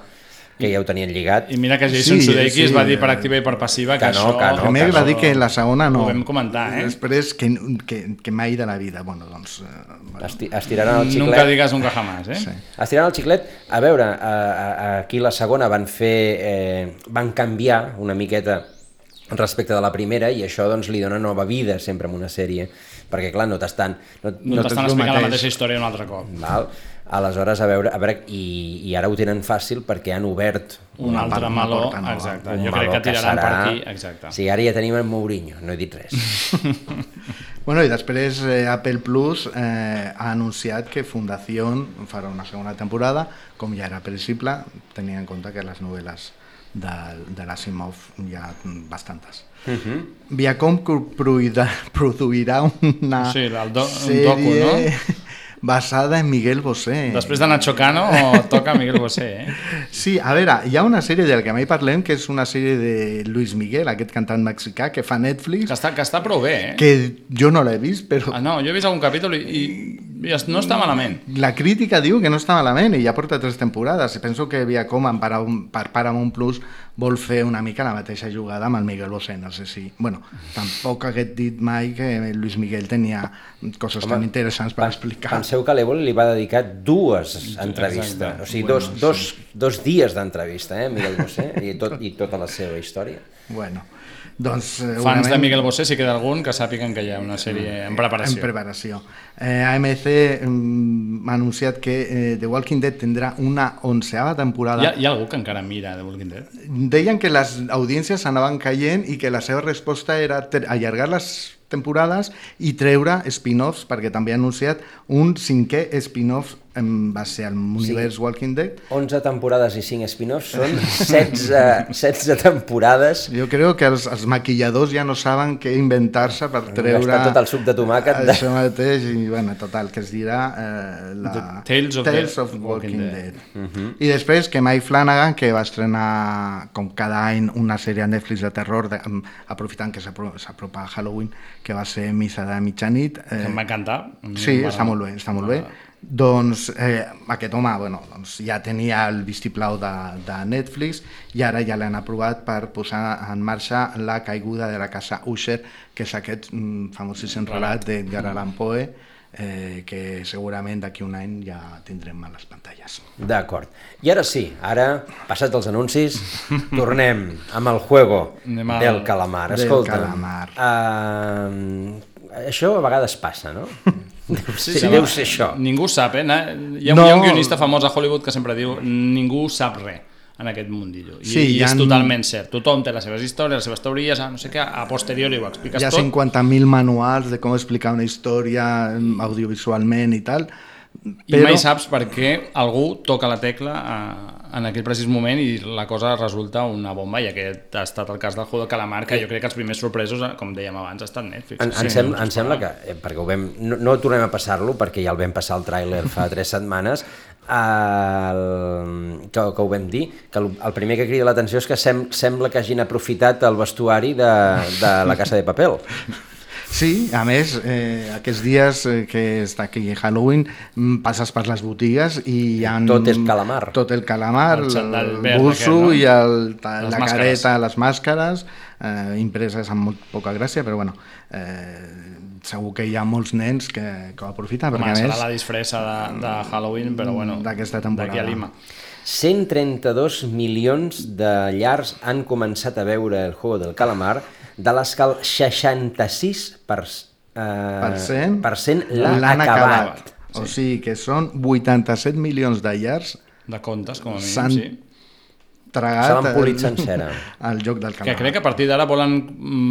que ja ho tenien lligat. I mira que Jason Sí, Sudeikis sí. va dir per activa i per passiva que, Que no, això... que no, Primer que va no. dir que la segona no. Ho vam comentar, eh? Després que, que, que mai de la vida. Bueno, doncs... Eh, bueno. Esti estiraran el xiclet. Nunca digas nunca jamás, eh? Sí. Estirant el xiclet, a veure, a, a, aquí la segona van fer, eh, van canviar una miqueta respecte de la primera i això doncs li dona nova vida sempre en una sèrie perquè clar, no t'estan no, No, no t'estan explicant la mateix. mateixa història un altre cop. Val? Aleshores, a veure, a veure i, i ara ho tenen fàcil perquè han obert Un una altre meló, porta nova. exacte. un Jo crec que tiraran serà... per aquí, exacte. Sí, ara ja tenim en Mourinho, no he dit res. Bueno, i després eh, Apple Plus eh, ha anunciat que Fundación farà una segona temporada, com ja era previsible, tenint en compte que les novel·les de, de l'Asimov hi ha bastantes. Uh -huh. Viacom produirà, produirà una Sí, el do- un sèrie docu, basada en Miguel Bosé. Després de Nacho Cano toca Miguel Bosé, eh? Sí, a veure, hi ha una sèrie del que mai parlem, que és una sèrie de Luis Miguel, aquest cantant mexicà que fa Netflix, Que està, que està prou bé, eh? que jo no l'he vist, però Ah, no, jo he vist algun capítol i, i no està malament. La crítica diu que no està malament i ja porta tres temporades. I penso que Viacom en Paramount, per Paramount Plus vol fer una mica la mateixa jugada amb el Miguel Bosé. No sé si... Bueno, tampoc hagués dit mai que Luis Miguel tenia coses tan interessants per explicar. Penseu que l'Evol li va dedicar dues entrevistes, Exacte. o sigui, Bueno, dos, dos, dos dies d'entrevista, eh, Miguel Bosé, i, tot, i tota la seva història. Bueno, doncs... Fans de segurament- Miguel Bosé, si queda algun, que sàpiguen que hi ha una sèrie en preparació. En preparació. Eh, AMC mm, ha anunciat que eh, The Walking Dead tindrà una onceava temporada. Hi ha, hi ha algú que encara mira The Walking Dead? Deien que les audiències anaven caient i que la seva resposta era allargar les temporades i treure spin-offs, perquè també ha anunciat un cinquè spin-off en base al univers Walking Dead. 11 temporades i 5 spin-offs són 16, 16 temporades. Jo crec que els, els maquilladors ja no saben què inventar-se per treure... gastat tot el suc de tomàquet de- Això mateix, i bueno, total, que es dirà eh, la... The Tales of Tales the of Walking, Walking Dead. Dead. Mhm. I després que Mike Flanagan, que va estrenar com cada any una sèrie a Netflix de terror, de, amb- aprofitant que s'apro- s'apropa a Halloween, que va ser Missa de mitjanit. Que em va encantar. Sí, està molt bé, està molt bé. Doncs eh, aquest home bueno, doncs ja tenia el vistiplau de, de Netflix i ara ja l'han aprovat per posar en marxa la caiguda de la casa Usher, que és aquest mm, famosíssim relat d'Edgar Allan Poe, eh, que segurament d'aquí un any ja tindrem a les pantalles. D'acord. I ara sí, ara, passats els anuncis, tornem amb el juego Anem al- del calamar. Del Escolta, calamar. Uh, això a vegades passa, no? Deu ser, Sí, deu ser això. Ningú sap, eh? Hi ha, No. hi ha un guionista famós a Hollywood que sempre diu ningú sap res en aquest mundillo. I, Sí, i ha- és totalment cert. Tothom té les seves històries, les seves teories, ah, no sé què, a posteriori ho expliques Hi ha tot. 50.000 manuals de com explicar una història mm, audiovisualment i tal, I mai saps per què algú toca la tecla eh, en aquell precís moment i la cosa resulta una bomba i aquest ha estat el cas del Juego de Calamar que jo crec que els primers sorpresos, eh, com dèiem abans, ha estat Netflix. En, en, sem, em sembla que, eh, perquè ho vam, no, no tornem a passar-lo, perquè ja el vam passar el tràiler fa tres setmanes, el, que, que ho vam dir, que el, el primer que crida l'atenció és que sem, sembla que hagin aprofitat el vestuari de, de la Casa de Papel. Sí, a més, eh, aquests dies eh, que està aquí Halloween, mm, passes per les botigues i hi ha... Tot és calamar. Tot el calamar, El el, busso no? i el, ta, Les la màscares. careta, les màscares, eh, impreses amb molt poca gràcia, però bueno, eh, segur que hi ha molts nens que, que ho aprofiten, Home, perquè a serà més... la disfressa de, de Halloween, però bueno, d'aquesta temporada. d'aquí a Lima. 132 milions de llars han començat a veure el Juego del Calamar, de les que el 66 per, eh, per cent, per cent l'ha l'han acabat. acabat. O sigui que són 87 milions de llars De contes, com a mínim, s'han sí. Tragat Se l'han polit sencera. el joc del Que calamar. crec que a partir d'ara volen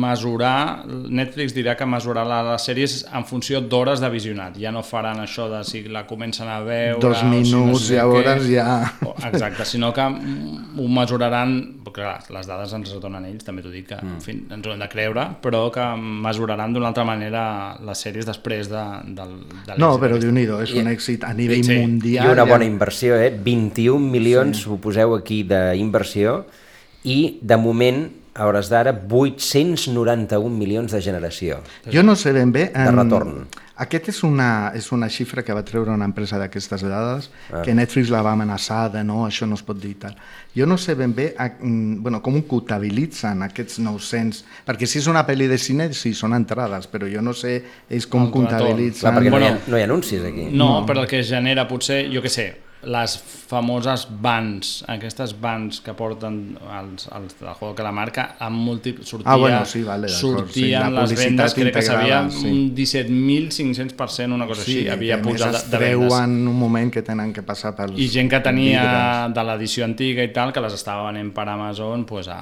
mesurar, Netflix dirà que mesurarà les sèries en funció d'hores de visionat. Ja no faran això de si la comencen a veure... Dos o si no minuts, sé llavors què. ja- Exacte, sinó que mm, ho mesuraran... Perquè clar, les dades ens les donen ells, també t'ho dic, que en fi, ens ho hem de creure, però que mesuraran d'una altra manera les sèries després de, del, de No, però déu nhi és un I- èxit a nivell Sí. mundial. I una bona ja- inversió, eh? 21 milions, sí. ho poseu aquí, d'inversió, i de moment, a hores d'ara, 891 milions de generació. Jo no sé ben bé... De retorn. Aquest és una, és una xifra que va treure una empresa d'aquestes dades, Ah. que Netflix la va amenaçar de no, això no es pot dir i tal. Jo no sé ben bé a, mm, bueno, com ho comptabilitzen aquests 900, perquè si és una pel·li de cine, sí, són entrades, però jo no sé ells com retorn. comptabilitzen... Clar, perquè no, hi ha, Bueno, no hi ha anuncis aquí. No, no, però el que genera potser, jo què sé, les famoses vans, aquestes vans que porten els, els del Juego de Calamar, que amb multi... sortia, Ah, bueno, sí, vale, sortien sí, la les vendes, crec que s'havia sí. un 17.500%, una cosa sí, així, havia que pujat de, de vendes. treuen un moment que tenen que passar pels I gent que tenia vidres. de l'edició antiga i tal, que les estava venent per Amazon pues, a,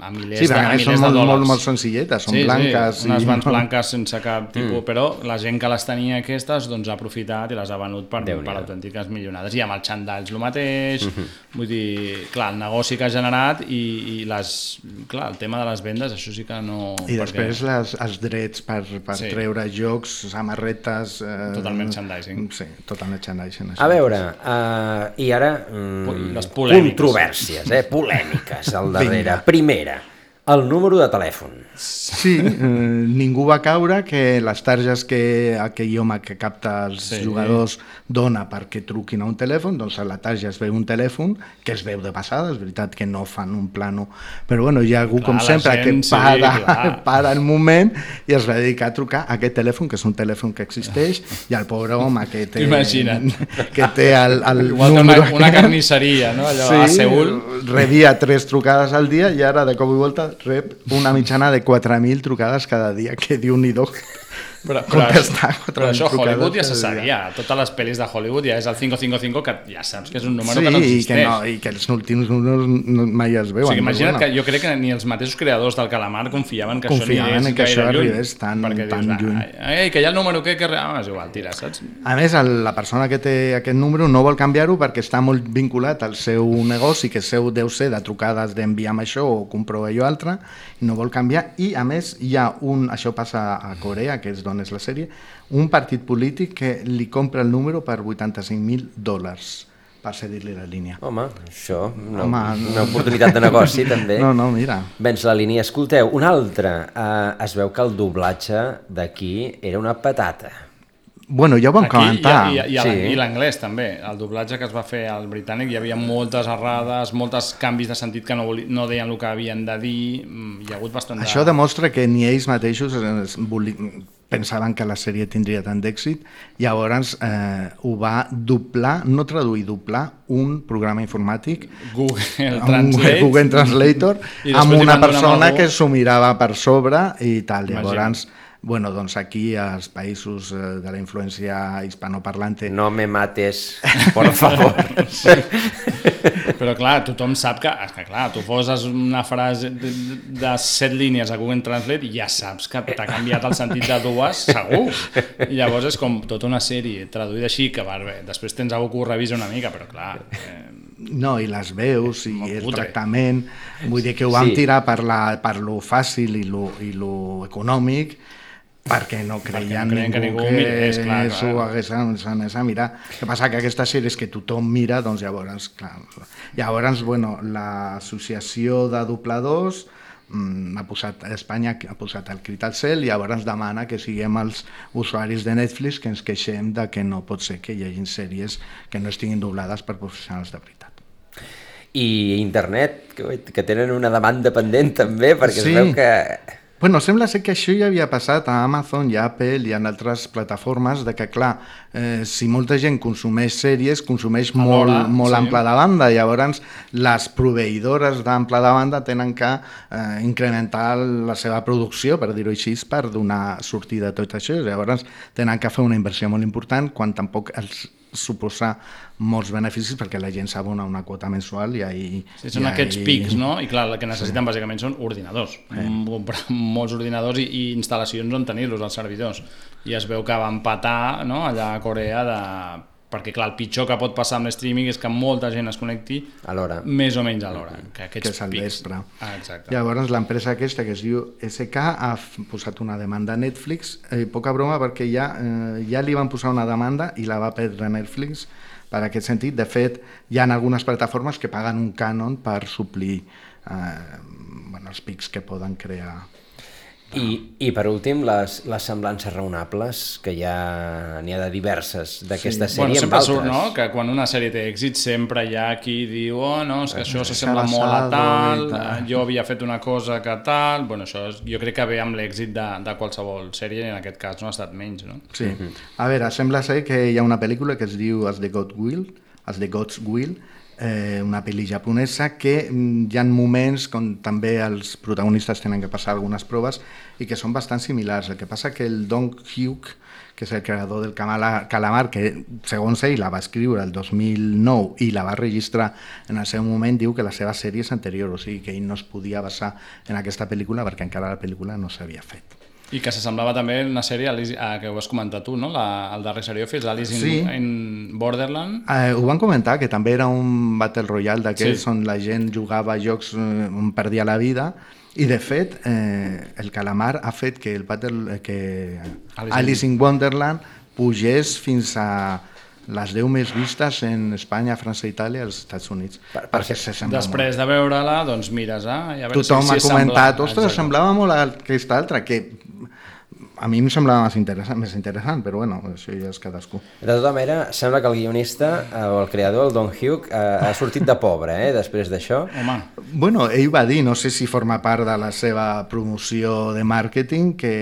a milers, Sí, de, a milers són de molt, dòlars. molt, molt senzilletes, són blanques. Sí, unes i- vans blanques sense cap tipus, Mm. però la gent que les tenia aquestes doncs, ha aprofitat i les ha venut per, per autèntiques milionades. I amb els xandalls el mateix, Mhm. vull dir, clar, el negoci que ha generat i, i les, clar, el tema de les vendes, això sí que no... I després les, els drets per, per Sí. treure jocs, samarretes... Eh, Tot el merchandising. Sí, tot el merchandising. A veure, uh, i ara... Mm, Les polèmiques. Controvèrsies, eh? Polèmiques al darrere. Vinga. Primera, El número de telèfon. Sí, eh, ningú va caure que les targes que aquell home que capta els Sí. sí. jugadors dona perquè truquin a un telèfon, doncs a la tarja es veu un telèfon que es veu de passada, és veritat que no fan un plano, però bueno, hi ha algú Clar, com sempre gent, que sí, para, clar. para el moment i es va dedicar a trucar a aquest telèfon, que és un telèfon que existeix, i al pobre home que té, Imagina't. que té el, el Igual té una, número... una carnisseria, no? Allò a Seul. rebia tres trucades al dia i ara de cop i volta rep una mitjana de 4.000 trucades cada dia, que diu ni do. Però, però, Contestar però això a 4.000 Hollywood ja se dia. sabia. Totes les pel·lis de Hollywood ja és el 555, que ja saps que és un número sí, que no i existeix. que, no, i que els últims números no, mai es o veuen. sigui, imagina't però que jo crec que ni els mateixos creadors del Calamar confiaven que Confiaven això que això arribés tan- perquè tan dius, lluny. Ai, que hi ha el número que... que... Ah, és igual, tira, saps? A més, el, la persona que té aquest número no vol canviar-ho perquè està molt vinculat al seu negoci, que seu deu ser de trucades d'envia'm això o compro allò altre, i no vol canviar. I, a més, hi ha un... Això passa a Corea, que és d'on és la sèrie, un partit polític que li compra el número per 85.000 dòlars per cedir-li la línia. Home, això, una, Home, una oportunitat de negoci, també. No, no, mira. Vens la línia. Escolteu, una altra. Eh, es veu que el doblatge d'aquí era una patata. Bueno, ja ho vam Aquí comentar. I, i, i, Sí. i l'anglès també. El doblatge que es va fer al britànic hi havia moltes errades, moltes canvis de sentit que no, voli, no deien el que havien de dir, mm, hi ha hagut bastant de... Això demostra que ni ells mateixos pensaven que la sèrie tindria tant d'èxit, llavors eh, ho va doblar, no traduir, doblar un programa informàtic Google Translate. Google Translator amb una persona que s'ho mirava per sobre i tal. Llavors, bueno, doncs aquí als països eh, de la influència hispanoparlante No me mates, por favor. Però clar, tothom sap que, és que clar, tu poses una frase de, de set línies a Google Translate i ja saps que t'ha canviat el sentit de dues, segur. I llavors és com tota una sèrie traduïda així, que va bé, després tens algú que ho revisa una mica, però clar... Eh, No, i les veus i Molt el cutre. tractament, vull dir que ho vam Sí. tirar per, la, per lo fàcil i lo, i lo econòmic, perquè no creien creien que ningú ningú que, mirés, clar, clar. s'ho hagués s'anés a mirar. El que passa que aquestes sèries que tothom mira, doncs llavors, clar, llavors, bueno, l'associació de dobladors mm, ha posat, a Espanya ha posat el crit al cel i llavors demana que siguem els usuaris de Netflix que ens queixem de que no pot ser que hi hagin sèries que no estiguin doblades per professionals de veritat. I internet, que, que tenen una demanda pendent també, perquè Sí. es veu que... Bueno, sembla ser que això ja havia passat a Amazon i a Apple i en altres plataformes, de que, clar, eh, si molta gent consumeix sèries, consumeix molt, Alhora, molt sí. ample de banda, llavors les proveïdores d'ample de banda tenen que eh, incrementar la seva producció, per dir-ho així, per donar sortida a tot això, llavors tenen que fer una inversió molt important quan tampoc els suposa molts beneficis perquè la gent s'abona una quota mensual i ahí... Sí, són i aquests ahí- pics, no? I clar, el que necessiten bàsicament són ordinadors. Mm, Comprar molts ordinadors i, i instal·lacions on tenir-los, als servidors. I es veu que van patar no? allà a Corea de... perquè clar, el pitjor que pot passar amb l'streaming és que molta gent es connecti Alhora. més o menys a l'hora. Que aquests que és al pics... vespre. Ah, exacte. Llavors l'empresa aquesta que es diu SK ha posat una demanda a Netflix, eh, poca broma perquè ja, eh, ja li van posar una demanda i la va perdre Netflix per aquest sentit. De fet, hi ha algunes plataformes que paguen un cànon per suplir eh, bueno, els pics que poden crear. I, I per últim, les, les semblances raonables, que ja n'hi ha de diverses d'aquesta Sí. sèrie bueno, amb sempre altres. surt, no?, que quan una sèrie té èxit sempre hi ha qui diu oh, no, és que això s'assembla molt a tal, i tal. eh, jo havia fet una cosa que tal... Bueno, això és, jo crec que ve amb l'èxit de, de qualsevol sèrie, i en aquest cas no ha estat menys, no? Sí. A veure, sembla ser que hi ha una pel·lícula que es diu Els de God Will, Els de God's Will, eh, una pel·li japonesa que mm, hi ha moments on també els protagonistes tenen que passar algunes proves i que són bastant similars. El que passa que el Dong Hyuk, que és el creador del Calamar, que segons ell la va escriure el 2009 i la va registrar en el seu moment, diu que la seva sèrie és anterior, o sigui que ell no es podia basar en aquesta pel·lícula perquè encara la pel·lícula no s'havia fet. I que s'assemblava també a una sèrie Alice, ah, que ho has comentat tu, no? La, el darrer Serial Office, Alice in, Sí. in Borderland. Eh, ho van comentar, que també era un Battle Royale d'aquells Sí. on la gent jugava a jocs eh, on perdia la vida i de fet eh, el Calamar ha fet que el Battle, eh, que Alice in- Alice in Wonderland pugés fins a les 10 més vistes en Espanya, França, Itàlia i als Estats Units. Per, perquè se sembla Després de veure-la, doncs mires, ah, ja veure Tothom si, ha si comentat, sembla... ostres, semblava molt a aquesta altra, que a mi em semblava més interessant, més interessant, però bueno, això ja és cadascú. De tota manera, sembla que el guionista eh, o el creador, el Don Hugh, eh, ha sortit de pobre, eh, després d'això. Home. Bueno, ell va dir, no sé si forma part de la seva promoció de màrqueting, que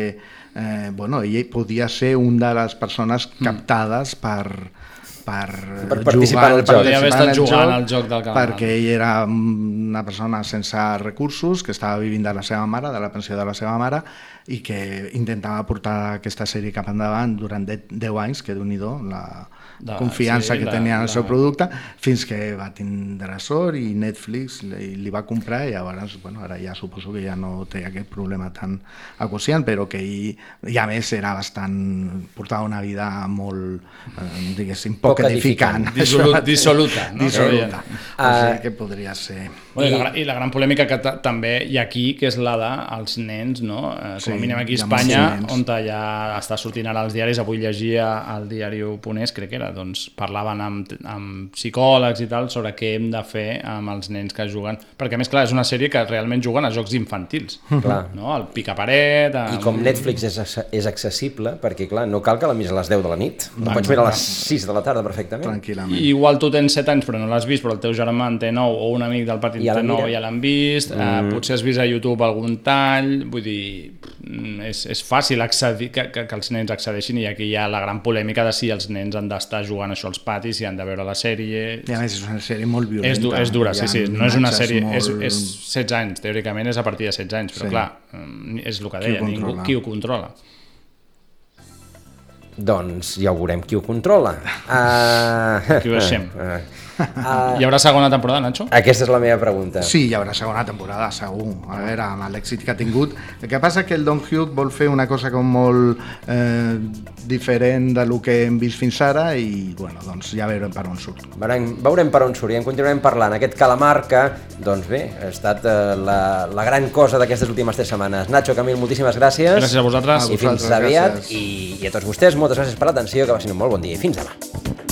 eh, bueno, ell podia ser un de les persones captades per, per, Per participar en el joc. Podria haver participar en estat jugant al joc del Calamar. perquè ell era una persona sense recursos, que estava vivint de la seva mare, de la pensió de la seva mare, i que intentava portar aquesta sèrie cap endavant durant 10 anys, que déu nhi la De- confiança sí, que la- tenia en el seu producte, fins que va tindre sort i Netflix li, li va comprar i llavors, bueno, ara ja suposo que ja no té aquest problema tan acuciant, però que ell, i a més era bastant, portava una vida molt, eh, diguéssim, poc, Poc edificant. edificant. Dissolu- dissoluta, no? Dissoluta. Ah. O sigui que podria ser... Bueno, I, la, I la gran polèmica que ta- també hi ha aquí, que és la dels nens, no? Eh, com Sí, a mínim aquí a Espanya, on ja està sortint ara als diaris, avui llegia al diari Ponés, crec que era, doncs parlaven amb, amb psicòlegs i tal sobre què hem de fer amb els nens que juguen, perquè a més, clar, és una sèrie que realment juguen a jocs infantils, Clar. no? El picaparet... I amb- com Netflix és, és accessible, perquè clar, no cal que la miris a les 10 de la nit, la Clar, pots mirar a les 6 de la tarda perfectament. Tranquil·lament. I igual tu tens 7 anys però no l'has vist, però el teu germà en té 9 o un amic del partit Ja té la 9 mira. ja l'han vist, mm. Eh, potser has vist a YouTube algun tall, vull dir, mm, és, és fàcil accedir, que, que, que els nens accedeixin i aquí hi ha la gran polèmica de si els nens han d'estar jugant això als patis, si han de veure la sèrie... I a més és una sèrie molt violenta. És, du és dura, sí, sí, no és una sèrie, molt- és, és 16 anys, teòricament és a partir de 16 anys, però Sí. clar, mm, és el que Qui ho deia, ningú, controla? qui ho controla. Doncs ja ho veurem qui ho controla. Uh... Qui ho deixem? Uh... Hi haurà segona temporada, Nacho? Aquesta és la meva pregunta. Sí, hi haurà segona temporada, segur. A veure, amb l'èxit que ha tingut. El que passa que el Don Hugh vol fer una cosa com molt eh, diferent de lo que hem vist fins ara i, bueno, doncs ja veurem per on surt. Veurem, veurem per on surt i en continuarem parlant. Aquest calamar que, doncs bé, ha estat eh, la, la gran cosa d'aquestes últimes tres setmanes. Nacho, Camil, moltíssimes gràcies. Gràcies a vosaltres. I A fins vosaltres, aviat. gràcies. I, I a tots vostès, moltes gràcies per l'atenció, que va ser un molt bon dia. I fins demà.